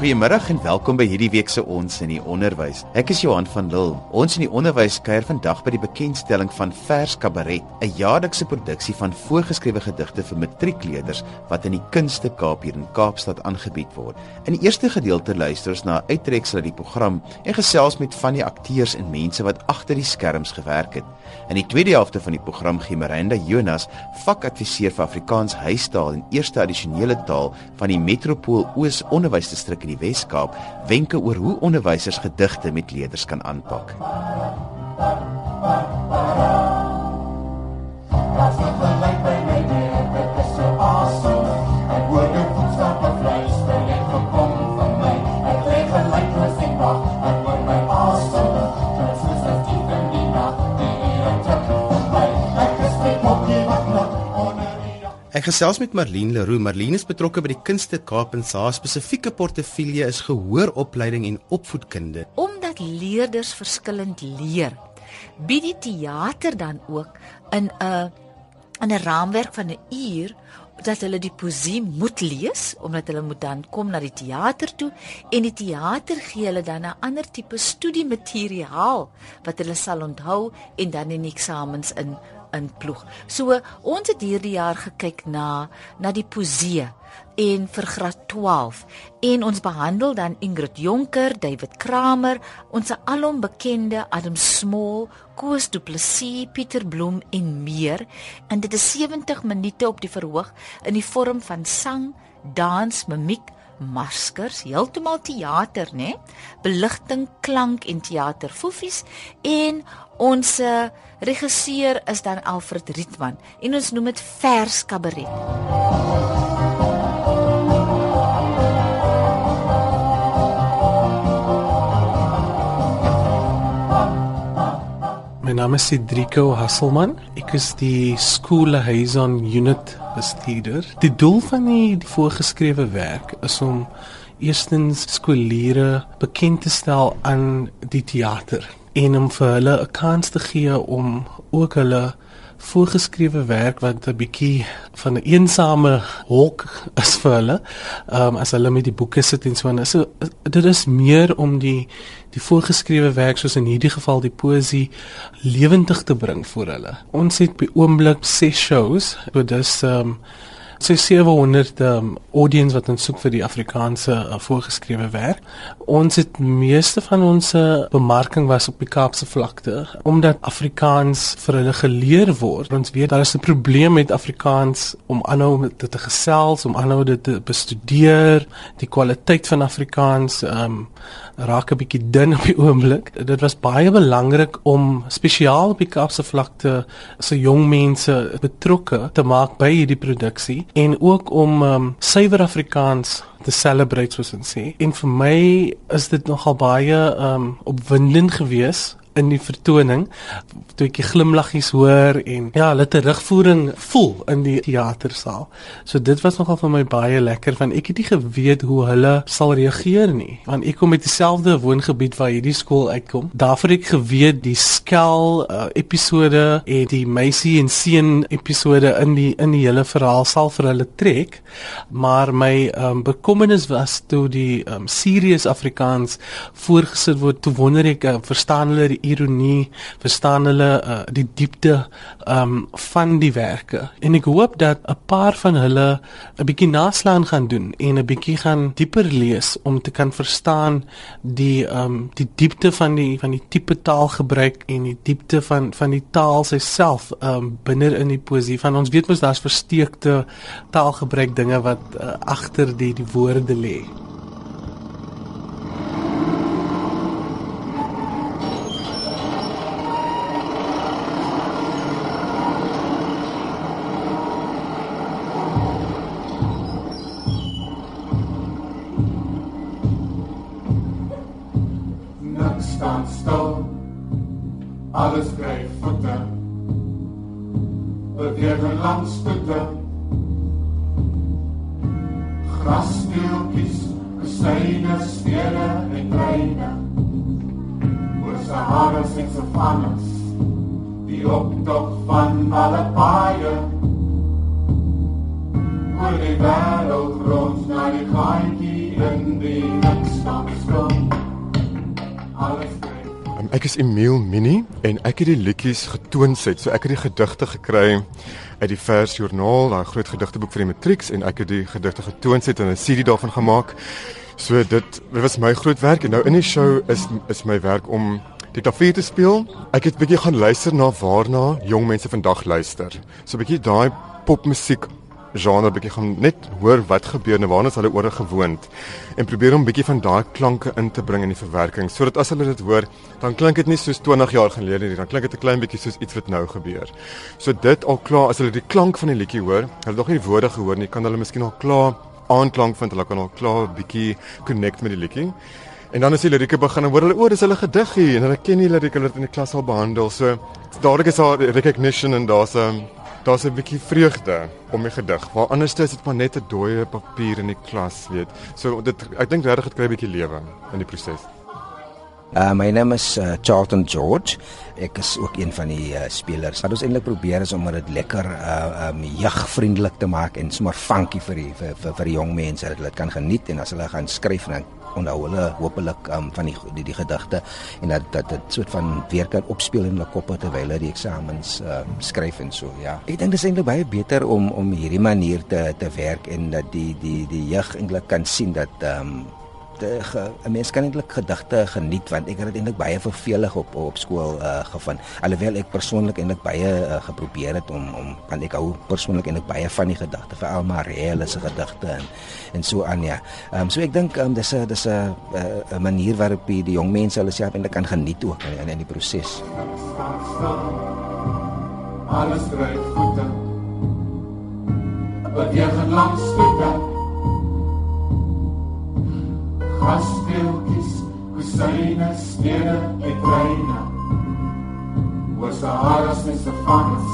Goeiemôre en welkom by hierdie week se Ons in die Onderwys. Ek is Johan van Lille. Ons in die Onderwys kuier vandag by die bekendstelling van Vers Kabaret, 'n jaarlikse produksie van voorgeskrewe gedigte vir matriekleerders wat in die Kunste Kaap hier in Kaapstad aangebied word. In die eerste gedeelte luister ons na 'n uittreksel uit die program en gesels met van die akteurs en mense wat agter die skerms gewerk het. In die tweede helfte van die program gee Miranda Jonas, vakadviseur vir Afrikaans huistaal en eerste addisionele taal van die Metropool Oos Onderwysdistrik in die Wes-Kaap, wenke oor hoe onderwysers gedigte met leerders kan aanpak. Ek gesels met Marlene Leroux. Marlene is betrokke by die Kunste Kaap en haar spesifieke portefeulje is gehooropleiding en opvoedkunde. Omdat leerders verskillend leer, bied die teater dan ook in 'n in 'n raamwerk van 'n uur dat hulle die poesie moet lees omdat hulle moet dan kom na die teater toe en die teater gee hulle dan 'n ander tipe studiemateriaal wat hulle sal onthou en dan in eksamens in inploeg. So ons het hierdie jaar gekyk na na die poesie en vir graad 12 en ons behandel dan Ingrid Jonker, David Kramer, ons alom bekende Adam Small, Koos Du Plessis, Pieter Bloem en meer en dit is 70 minute op die verhoog in die vorm van sang, dans, mimiek maskers, heeltemal teater, né? Beligting, klank en teater fofies en ons regisseur is dan Alfred Rietman en ons noem dit vers kabaret. My naam is Cedrico Hasselman. Ek is die School Liaison Unit bestuurder. Die doel van die, die voorgeskrewe werk is om eerstens skooliere bekend te stel aan die teater en om vir hulle 'n kans te gee om ook hulle voorgeskrewe werk wat 'n bietjie van 'n eensame hok is vir hulle. Ehm um, as hulle met die boeke sit en so en so dit is meer om die die voorgeskrewe werk soos in hierdie geval die poesie lewendig te bring vir hulle. Ons het by oomblik 6 shows. So dis ehm um, so 700 um, audience wat ons soek vir die Afrikaanse uh, voorgeskrewe werk. Ons het meeste van ons bemarking was op die Kaapse vlakte omdat Afrikaans vir hulle geleer word. Ons weet daar is 'n probleem met Afrikaans om aanhou met dit te gesels, om aanhou dit te bestudeer. Die kwaliteit van Afrikaans um, raak 'n bietjie dun op die oomblik. Dit was baie belangrik om spesiaal op die Kaapse vlakte se jong mense betrokke te maak by hierdie produksie en ook om um, suiwer Afrikaans te celebrate soos ons sê. En vir my is dit nogal baie um opwindend geweest in die vertoning toe ek die glimlaggies hoor en ja, hulle terugvoering voel in die teatersaal. So dit was nogal vir my baie lekker want ek het nie geweet hoe hulle sal reageer nie. Want ek kom met dieselfde woongebied waar hierdie skool uitkom. Daarvoor ek geweet die skel uh, episode en die meisie en seun episode in die in die hele verhaal sal vir hulle trek. Maar my um, bekommernis was toe die um, serious Afrikaans voorgesit word. Toe wonder ek uh, verstaan hulle die ironie, verstaan hulle uh, die diepte um van die werke. En ek hoop dat 'n paar van hulle 'n bietjie naslaan gaan doen en 'n bietjie gaan dieper lees om te kan verstaan die um die diepte van die van die tipe taalgebruik en die diepte van van die taal self um binne in die poesie. Van ons weet mos daar's versteekte taalgebruik dinge wat uh, agter die die woorde lê. deur die wêreld rond na die gaatjie in die stadskrom. Alles um, Ek is Emil Minnie en ek het die liedjies getoonset. So ek het die gedigte gekry uit die versjoernaal, daai groot gedigteboek vir die matriek en ek het die gedigte getoonset en 'n CD daarvan gemaak. So dit dit was my groot werk en nou in die show is is my werk om die klavier te speel. Ek het bietjie gaan luister na waarna jong mense vandag luister. So 'n bietjie daai popmusiek genre bietjie gaan net hoor wat gebeur en waarna hulle oor gewoond en probeer om bietjie van daai klanke in te bring in die verwerking sodat as hulle dit hoor dan klink dit nie soos 20 jaar gelede nie dan klink dit 'n klein bietjie soos iets wat nou gebeur. So dit al klaar as hulle die klank van die liedjie hoor, hulle nog nie die woorde gehoor nie, kan hulle miskien al klaar aanklank vind, hulle kan al klaar bietjie connect met die liedjie. En dan as die lirieke begin en hoor hulle o, dis hulle gediggie en hulle ken die lirieke, hulle het in die klas al behandel. So dadelik is daar recognition en daar's 'n um, daar's 'n bietjie vreugde om die gedig. Waar anders is dit maar net 'n dooie papier in die klas, weet. So dit ek dink regtig dit kry 'n bietjie lewe in die proses. Uh my naam is uh, Charlton George. Ek is ook een van die uh, spelers. Wat ons eintlik probeer is om dit lekker uh um jeugvriendelik te maak en sommer funky vir die vir vir, vir die jong mense dat hulle dit kan geniet en as hulle gaan skryf dan onthou hulle hopelik um, van die die, die gedigte en dat dat dit soort van weer kan opspeel in hulle koppe terwyl hulle die eksamens um, skryf en so ja. Ek dink dit is eintlik baie beter om om hierdie manier te te werk en dat die die die jeug eintlik kan sien dat um, 'n mens kan eintlik gedigte geniet want ek het dit eintlik baie vervelig op op skool uh, gevind. Alhoewel ek persoonlik eintlik baie uh, geprobeer het om om want ek hou persoonlik eintlik baie van die gedigte vir Alma Reelle se gedigte en en so aan ja. Ehm um, so ek dink um, dis 'n dis 'n 'n manier waarop die, die jong mense hulle self eintlik kan geniet ook in in die proses. Alles ry voete. Wat jy gaan langs toe grasdeeltjies, kusyne, stede en treine. Oor Saharas met se vangs,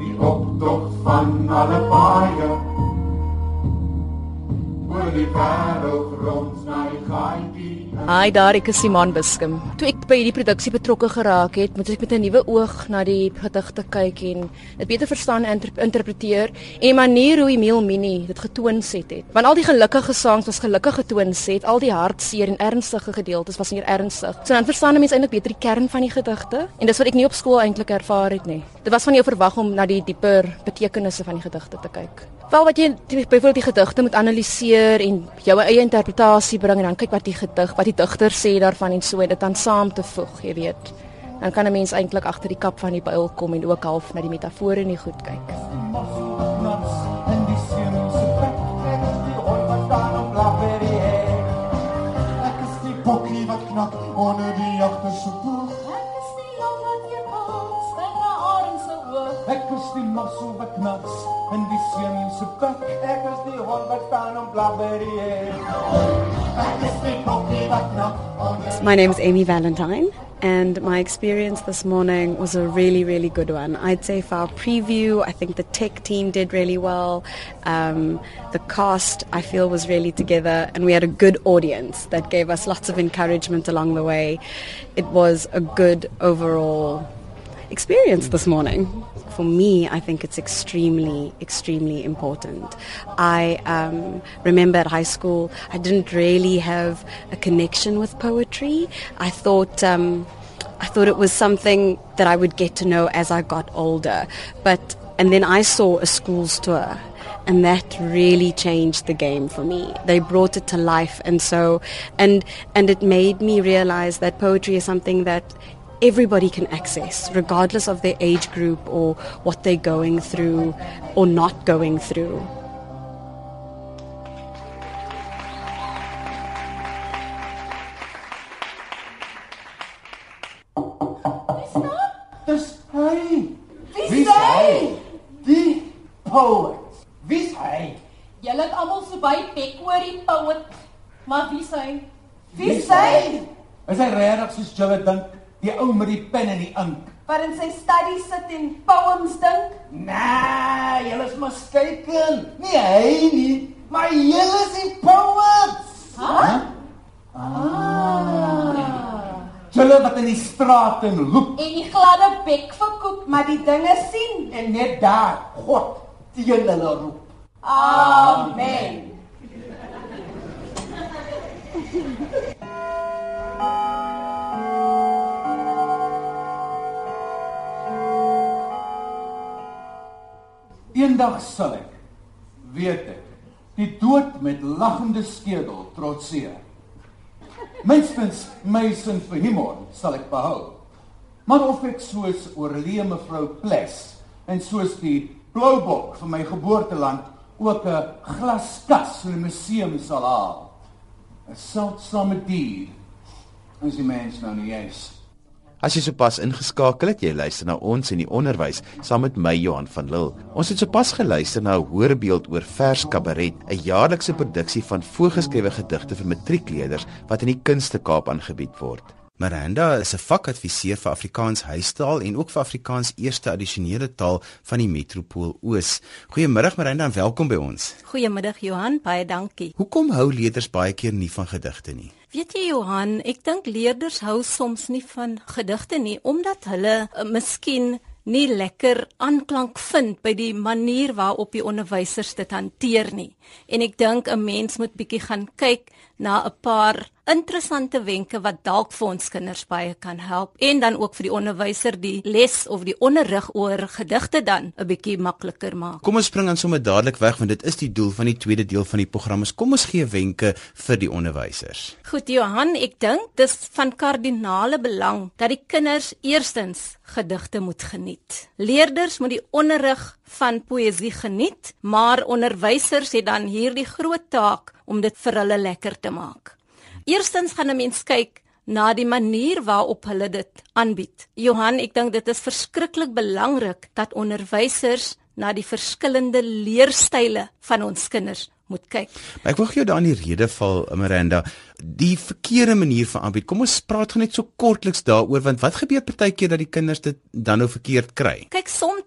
die optog van alle paaie. Oor die wêreld rond na die gaatjie. Hi daar, ek is Simon Biskum. Toe ek by hierdie produksie betrokke geraak het, moet ek met 'n nuwe oog na die gedigte kyk en dit beter verstaan en interpreteer en manier hoe Emil Mini dit getoon set het. Want al die gelukkige songs was gelukkig getoon set, al die hartseer en ernstige gedeeltes was meer ernstig. So dan verstaan mense eintlik beter die kern van die gedigte en dis wat ek nie op skool eintlik ervaar het nie. Dit was van jou verwag om na die dieper betekenisse van die gedigte te kyk. Wel wat jy byvoorbeeld die gedigte moet analiseer en jou eie interpretasie bring en dan kyk wat die gedig wat die digter sê daarvan en so dit dan saam te voeg, jy weet. Dan kan 'n mens eintlik agter die kap van die byl kom en ook half na die metafore in die goed kyk. Onder die jagter se die In die die hond wat staan My name is Amy Valentine, and my experience this morning was a really, really good one. I'd say for our preview, I think the tech team did really well. Um, the cast, I feel, was really together, and we had a good audience that gave us lots of encouragement along the way. It was a good overall experience this morning. For me, I think it's extremely, extremely important. I um, remember at high school, I didn't really have a connection with poetry. I thought. Um, I thought it was something that I would get to know as I got older. But and then I saw a school's tour and that really changed the game for me. They brought it to life and so and and it made me realize that poetry is something that everybody can access, regardless of their age group or what they're going through or not going through. Dis hy. Wie hy? Die poet. Wie hy? Julle het almal so baie bek oor die poet. Maar wie is hy? Wie is hy? Is hy regtig soos julle dink? Die ou met die pen en die ink. Wat studie sit en poems dink? Nee, julle is mistaken. Nie hy nie, maar julle is die poets. Hæ? Huh? Ah. Julle wat in die strate loop En die gladde bek verkoop, maar die dinge sien. en net daar God teen hulle roep. Amen. Eendag sal ek weet ek die dood met lagende skedel trotseer. Minstens my sin vir humor sal ek behou. Maar of ek soos oorlee mevrou Ples en soos die Bloubok van my geboorteland ook 'n glaskas in 'n museum sal haal. 'n Seldsame dier. As die mens nou nie is. As jy sopas ingeskakel het, jy luister na ons in die onderwys saam met my Johan van Lille. Ons het sopas geluister na 'n hoorbeeld oor Vers Kabaret, 'n jaarlikse produksie van voorgeskrewe gedigte vir matriekleerders wat in die Kunste Kaap aangebied word. Miranda is 'n vakadviseur vir Afrikaans huistaal en ook vir Afrikaans eerste addisionele taal van die Metropool Oos. Goeiemiddag Miranda en welkom by ons. Goeiemiddag Johan, baie dankie. Hoekom hou leerders baie keer nie van gedigte nie? Weet jy Johan, ek dink leerders hou soms nie van gedigte nie omdat hulle uh, miskien nie lekker aanklank vind by die manier waarop die onderwysers dit hanteer nie. En ek dink 'n mens moet bietjie gaan kyk na 'n paar interessante wenke wat dalk vir ons kinders baie kan help en dan ook vir die onderwyser die les of die onderrig oor gedigte dan 'n bietjie makliker maak. Kom ons spring dan sommer dadelik weg want dit is die doel van die tweede deel van die program. Kom ons gee wenke vir die onderwysers. Goed Johan, ek dink dis van kardinale belang dat die kinders eerstens gedigte moet geniet. Leerders moet die onderrig van poësie geniet, maar onderwysers het dan hierdie groot taak om dit vir hulle lekker te maak. Eerstens gaan 'n mens kyk na die manier waarop hulle dit aanbied. Johan, ek dink dit is verskriklik belangrik dat onderwysers na die verskillende leerstyle van ons kinders moet kyk. Maar ek wil gou daarin die rede val Miranda, die verkeerde manier van aanbied. Kom ons praat gou net so kortliks daaroor want wat gebeur partykeer dat die kinders dit dan nou verkeerd kry? Kyk, soms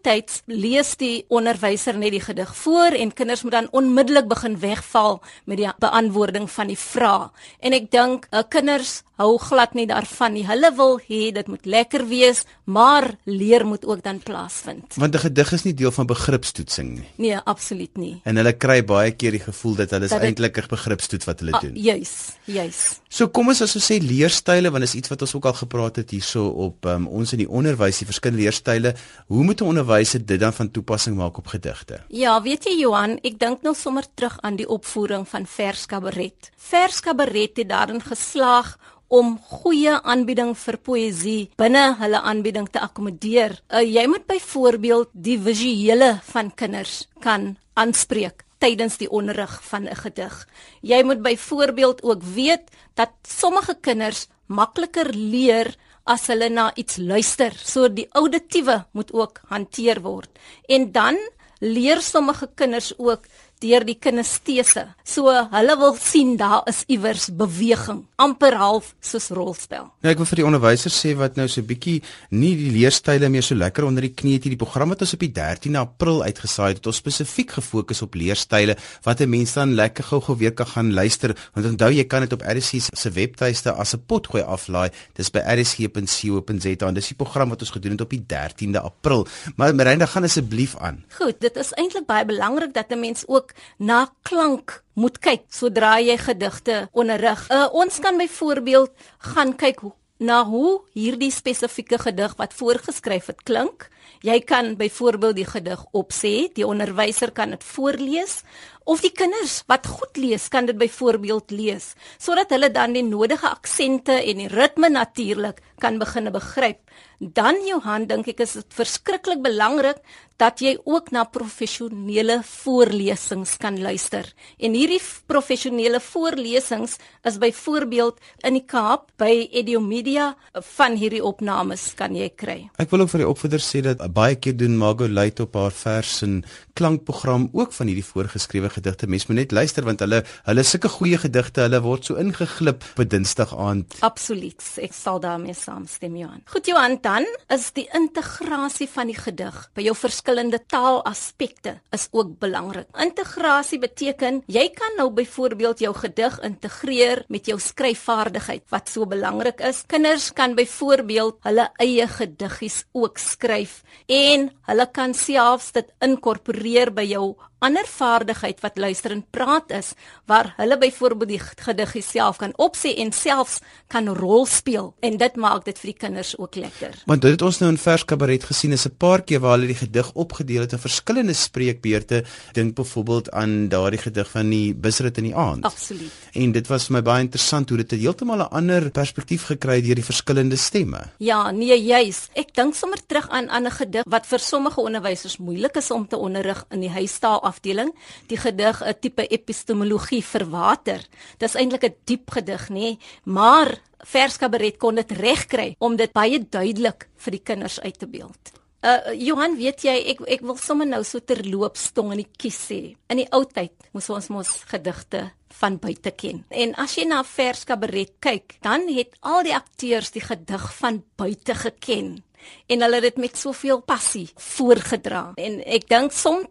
lees die onderwyser net die gedig voor en kinders moet dan onmiddellik begin wegval met die beantwoording van die vraag. En ek dink, uh, kinders hou glad nie daarvan nie. Hulle wil hê dit moet lekker wees, maar leer moet ook dan plaasvind. Want 'n gedig is nie deel van begripstoetsing nie. Nee, absoluut nie. En hulle kry baie keer die gevoel dat hulle is eintlik 'n begripstoets wat hulle ah, doen. Juis, juis. So kom ons as ons sê leerstyle want is iets wat ons ook al gepraat het hierso op um, ons in die onderwys, die verskillende leerstyle. Hoe moet 'n onderwyser dit dan van toepassing maak op gedigte? Ja, weet jy Johan, ek dink nou sommer terug aan die opvoering van vers kabaret. Vers kabaret het daarin geslaag om goeie aanbieding vir poësie binne hulle aanbieding te akkommodeer. Uh, jy moet byvoorbeeld die visuele van kinders kan aanspreek tydens die onderrig van 'n gedig. Jy moet byvoorbeeld ook weet dat sommige kinders makliker leer as hulle na iets luister. So die auditiewe moet ook hanteer word. En dan leer sommige kinders ook deur die kinestese. So hulle wil sien daar is iewers beweging, amper half soos rolspel. Nou ek wil vir die onderwysers sê wat nou so 'n bietjie nie die leerstyle meer so lekker onder die knie het hierdie program wat ons op die 13 April uitgesaai het, het ons spesifiek gefokus op leerstyle wat 'n mens dan lekker gou-gou weer kan gaan luister. Want onthou jy kan dit op RSC se webtuiste as 'n potgooi aflaai. Dis by rsc.co.za en dis die program wat ons gedoen het op die 13de April. Maar Miranda gaan asseblief aan. Goed, dit is eintlik baie belangrik dat 'n mens ook na klank moet kyk sodra jy gedigte onderrig. Uh, ons kan byvoorbeeld gaan kyk hoe na hoe hierdie spesifieke gedig wat voorgeskryf het klink. Jy kan byvoorbeeld die gedig opsê, die onderwyser kan dit voorlees of die kinders wat goed lees kan dit byvoorbeeld lees sodat hulle dan die nodige aksente en die ritme natuurlik kan begine begryp. Dan Johan dink ek is dit verskriklik belangrik dat jy ook na professionele voorlesings kan luister. En hierdie professionele voorlesings is byvoorbeeld in die Kaap by Ediomedia van hierdie opnames kan jy kry. Ek wil ook vir die opvoeders sê dat baie keer doen Margo Luit op haar vers en klankprogram ook van hierdie voorgeskrewe gedigte. Mens moet net luister want hulle hulle sulke goeie gedigte, hulle word so ingeglip op Dinsdag aand. Absoluut. Ek sal daarmee saamstem, Johan. Goed Johan, dan is die integrasie van die gedig by jou verskillende taalaspekte is ook belangrik. Integrasie beteken jy kan nou byvoorbeeld jou gedig integreer met jou skryfvaardigheid wat so belangrik is. Kinders kan byvoorbeeld hulle eie gediggies ook skryf en hulle kan selfs dit inkorporeer by jou ander vaardigheid wat luister en praat is waar hulle byvoorbeeld die gedig self kan opsê en selfs kan rol speel en dit maak dit vir die kinders ook lekker. Want dit het ons nou in vers kabaret gesien is 'n paar keer waar hulle die gedig opgedeel het in verskillende spreekbeurte. Dink byvoorbeeld aan daardie gedig van die busrit in die aand. Absoluut. En dit was vir my baie interessant hoe dit heeltemal 'n ander perspektief gekry het deur die verskillende stemme. Ja, nee, juis. Ek dink sommer terug aan 'n gedig wat vir sommige onderwysers moeilik is om te onderrig in die huistaal afdeling, die gedig 'n tipe epistemologie vir water. Dis eintlik 'n diep gedig, nê, maar verskabaret kon dit regkry om dit baie duidelik vir die kinders uit te beeld. Uh Johan, weet jy, ek ek wil sommer nou so terloops tong in die kies sê. In die ou tyd moes ons mos gedigte van buite ken. En as jy na verskabaret kyk, dan het al die akteurs die gedig van buite geken en hulle het dit met soveel passie voorgedra. En ek dink soms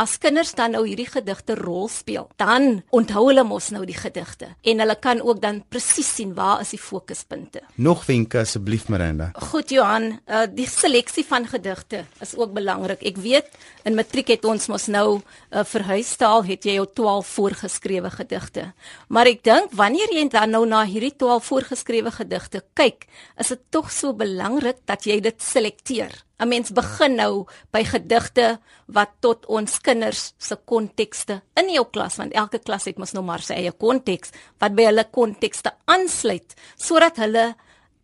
as kinders dan nou hierdie gedigte rol speel, dan onthou hulle mos nou die gedigte en hulle kan ook dan presies sien waar is die fokuspunte. Nog wenke asseblief Miranda. Goed Johan, uh, die seleksie van gedigte is ook belangrik. Ek weet in matriek het ons mos nou uh, vir huistaal het jy jou 12 voorgeskrewe gedigte. Maar ek dink wanneer jy dan nou na hierdie 12 voorgeskrewe gedigte kyk, is dit tog so belangrik dat jy dit selekteer. 'n Mens begin nou by gedigte wat tot ons kinders se kontekste in jou klas want elke klas het mos nou maar sy eie konteks wat by hulle kontekste aansluit sodat hulle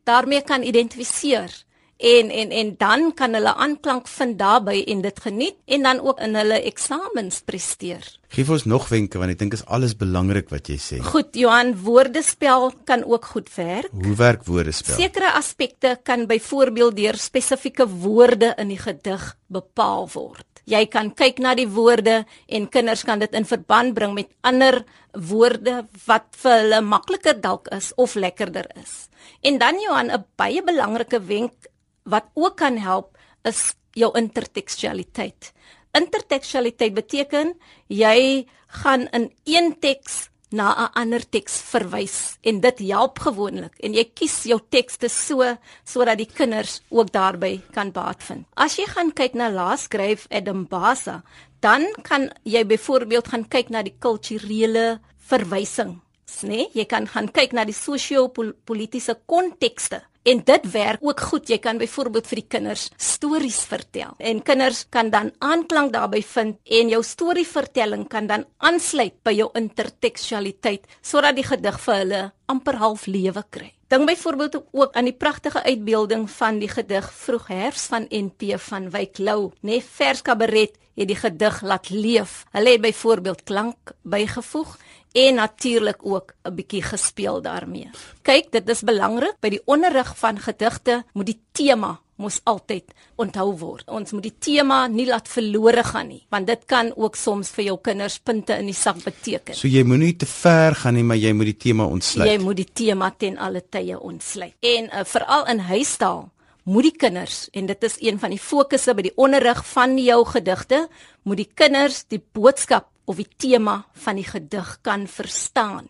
daarmee kan identifiseer en en en dan kan hulle aanklank vind daarbey en dit geniet en dan ook in hulle eksamens presteer. Geef ons nog wenke want ek dink is alles belangrik wat jy sê. Goed, Johan, woordespel kan ook goed werk. Hoe werk woordespel? Sekere aspekte kan byvoorbeeld deur spesifieke woorde in die gedig bepaal word. Jy kan kyk na die woorde en kinders kan dit in verband bring met ander woorde wat vir hulle makliker dalk is of lekkerder is. En dan Johan, 'n baie belangrike wenk wat ook kan help is jou intertekstualiteit. Intertekstualiteit beteken jy gaan in een teks na 'n ander teks verwys en dit help gewoonlik en jy kies jou tekste so sodat die kinders ook daarbey kan baat vind. As jy gaan kyk na Laasgryf Adam Basa, dan kan jy byvoorbeeld gaan kyk na die kulturele verwysing, né? Nee? Jy kan gaan kyk na die sosio-politiese kontekste En dit werk ook goed. Jy kan byvoorbeeld vir die kinders stories vertel. En kinders kan dan aanklank daarbey vind en jou storievertelling kan dan aansluit by jou intertekstualiteit sodat die gedig vir hulle amper half lewe kry. Dink byvoorbeeld ook aan die pragtige uitbeelding van die gedig Vroeg Herfs van NP van Wyk Lou, nê, nee, vers kabaret het die gedig laat leef. Hulle het byvoorbeeld klank bygevoeg en natuurlik ook 'n bietjie gespeel daarmee. Kyk, dit is belangrik by die onderrig van gedigte moet die tema mos altyd onthou word. Ons moet die tema nie laat verlore gaan nie, want dit kan ook soms vir jou kinders punte in die sak beteken. So jy moenie te ver gaan nie, maar jy moet die tema ontsluit. Jy moet die tema ten alle tye ontsluit. En uh, veral in huistaal moet die kinders en dit is een van die fokusse by die onderrig van jou gedigte, moet die kinders die boodskap of die tema van die gedig kan verstaan.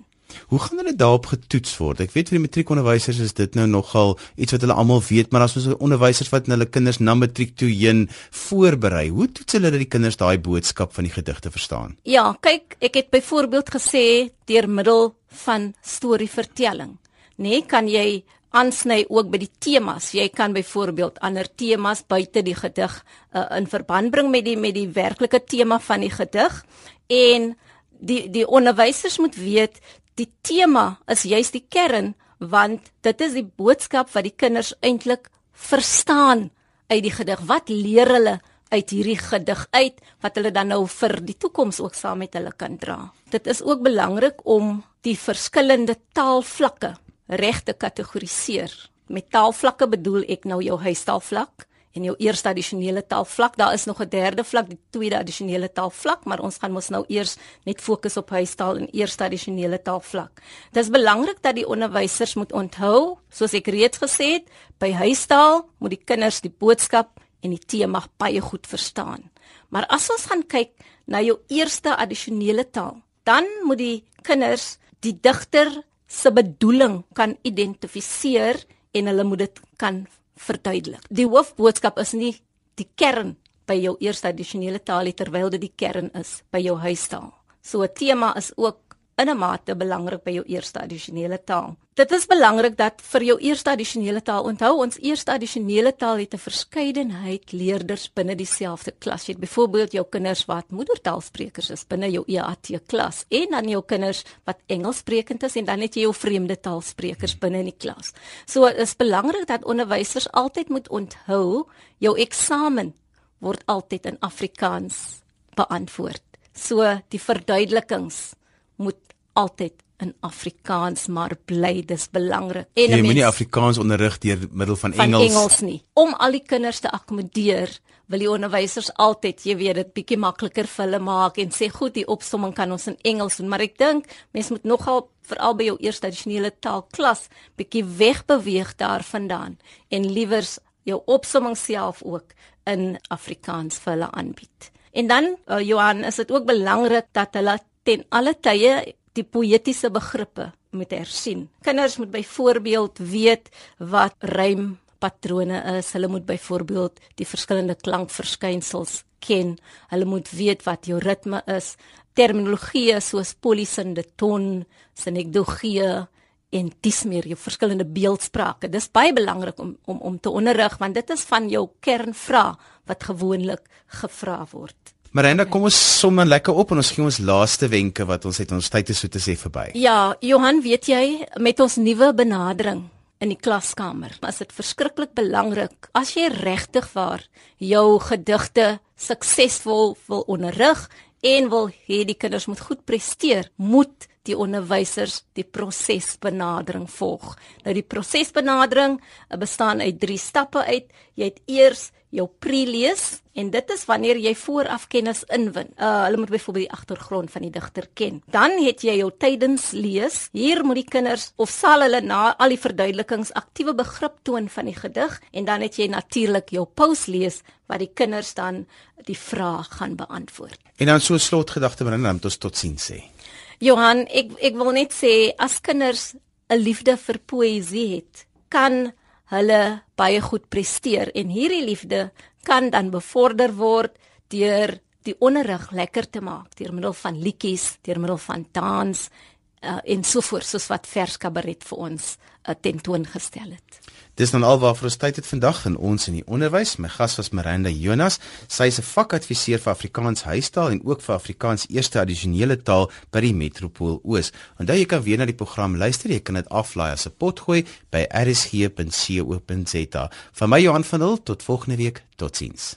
Hoe gaan hulle daarop getoets word? Ek weet vir die matriekonderwysers is dit nou nogal iets wat hulle almal weet, maar as ons onderwysers wat hulle kinders na matriek toe heen voorberei, hoe toets hulle dat die kinders daai boodskap van die gedigte verstaan? Ja, kyk, ek het byvoorbeeld gesê deur middel van storievertelling, nee, kan jy aansny ook by die temas. Jy kan byvoorbeeld ander temas buite die gedig uh, in verband bring met die met die werklike tema van die gedig en die die onderwysers moet weet die tema is juist die kern want dit is die boodskap wat die kinders eintlik verstaan uit die gedig. Wat leer hulle uit hierdie gedig uit wat hulle dan nou vir die toekoms ook saam met hulle kan dra? Dit is ook belangrik om die verskillende taalvlakke reg te kategoriseer. Met taalvlakke bedoel ek nou jou huistaalvlak en jou eerste addisionele taalvlak. Daar is nog 'n derde vlak, die tweede addisionele taalvlak, maar ons gaan mos nou eers net fokus op huistaal en eerste addisionele taalvlak. Dit is belangrik dat die onderwysers moet onthou, soos ek reeds gesê het, by huistaal moet die kinders die boodskap en die tema baie goed verstaan. Maar as ons gaan kyk na jou eerste addisionele taal, dan moet die kinders die digter se bedoeling kan identifiseer en hulle moet dit kan verduidelik. Die hoofboodskap is nie die kern by jou eerste addisionele taal terwyl dit die kern is by jou huistaal. So 'n tema is ook in 'n mate belangrik by jou eerste addisionele taal. Dit is belangrik dat vir jou eerste addisionele taal, onthou ons eerste addisionele taal het 'n verskeidenheid leerders binne dieselfde klas. Jy het byvoorbeeld jou kinders wat moedertaalsprekers is binne jou EAT klas en dan jou kinders wat Engelssprekend is en dan het jy jou vreemde taalsprekers binne in die klas. So dit is belangrik dat onderwysers altyd moet onthou jou eksamen word altyd in Afrikaans beantwoord. So die verduidelikings moet altyd in Afrikaans maar bly dis belangrik. En jy moenie Afrikaans onderrig deur middel van, van Engels. Engels nie. Om al die kinders te akkommodeer, wil die onderwysers altyd, jy weet, dit bietjie makliker vir hulle maak en sê goed, die opsomming kan ons in Engels doen, maar ek dink mense moet nogal veral by jou eerste addisionele taalklas bietjie wegbeweeg daarvandaan en liewers jou opsomming self ook in Afrikaans vir hulle aanbied. En dan uh, Johan, is dit ook belangrik dat hulle ten alle tye die poëtiese begrippe moet hersien. Kinders moet byvoorbeeld weet wat rympatrone is. Hulle moet byvoorbeeld die verskillende klankverskynsels ken. Hulle moet weet wat jou ritme is. Terminologie soos polysinde ton, sinekdogie en dis meer jou verskillende beeldsprake. Dis baie belangrik om om om te onderrig want dit is van jou kernvrae wat gewoonlik gevra word. Marenda, kom ons som dan lekker op en ons gee ons laaste wenke wat ons het ons tyd is so te sê verby. Ja, Johan, weet jy met ons nuwe benadering in die klaskamer, is dit verskriklik belangrik as jy regtig waar jou gedigte suksesvol wil onderrig en wil hê die kinders moet goed presteer, moet die onderwysers die prosesbenadering volg. Nou die prosesbenadering bestaan uit 3 stappe uit. Jy het eers jou pre-lees en dit is wanneer jy vooraf kennis inwin. Uh hulle moet byvoorbeeld die agtergrond van die digter ken. Dan het jy jou tydens lees. Hier moet die kinders of sal hulle na al die verduidelikings aktiewe begrip toon van die gedig en dan het jy natuurlik jou post-lees wat die kinders dan die vraag gaan beantwoord. En dan so slotgedagte binne dan tot totsiens sê. Johan, ek ek wil net sê as kinders 'n liefde vir poësie het, kan hulle baie goed presteer en hierdie liefde kan dan bevorder word deur die onderrig lekker te maak deur middel van liedjies, deur middel van dans uh, en so voort soos wat vers kabaret vir ons uh, tentoongestel het. Dis dan alwaar ons tyd het vandag van ons in die onderwys. My gas was Miranda Jonas. Sy is 'n vakadviseur vir Afrikaans huistaal en ook vir Afrikaans eerste addisionele taal by die Metropool Oos. Onthou jy kan weer na die program luister. Jy kan dit aflaai as 'n potgooi by rsg.co.za. Van my Johan van Dil tot volgende week. Totsiens.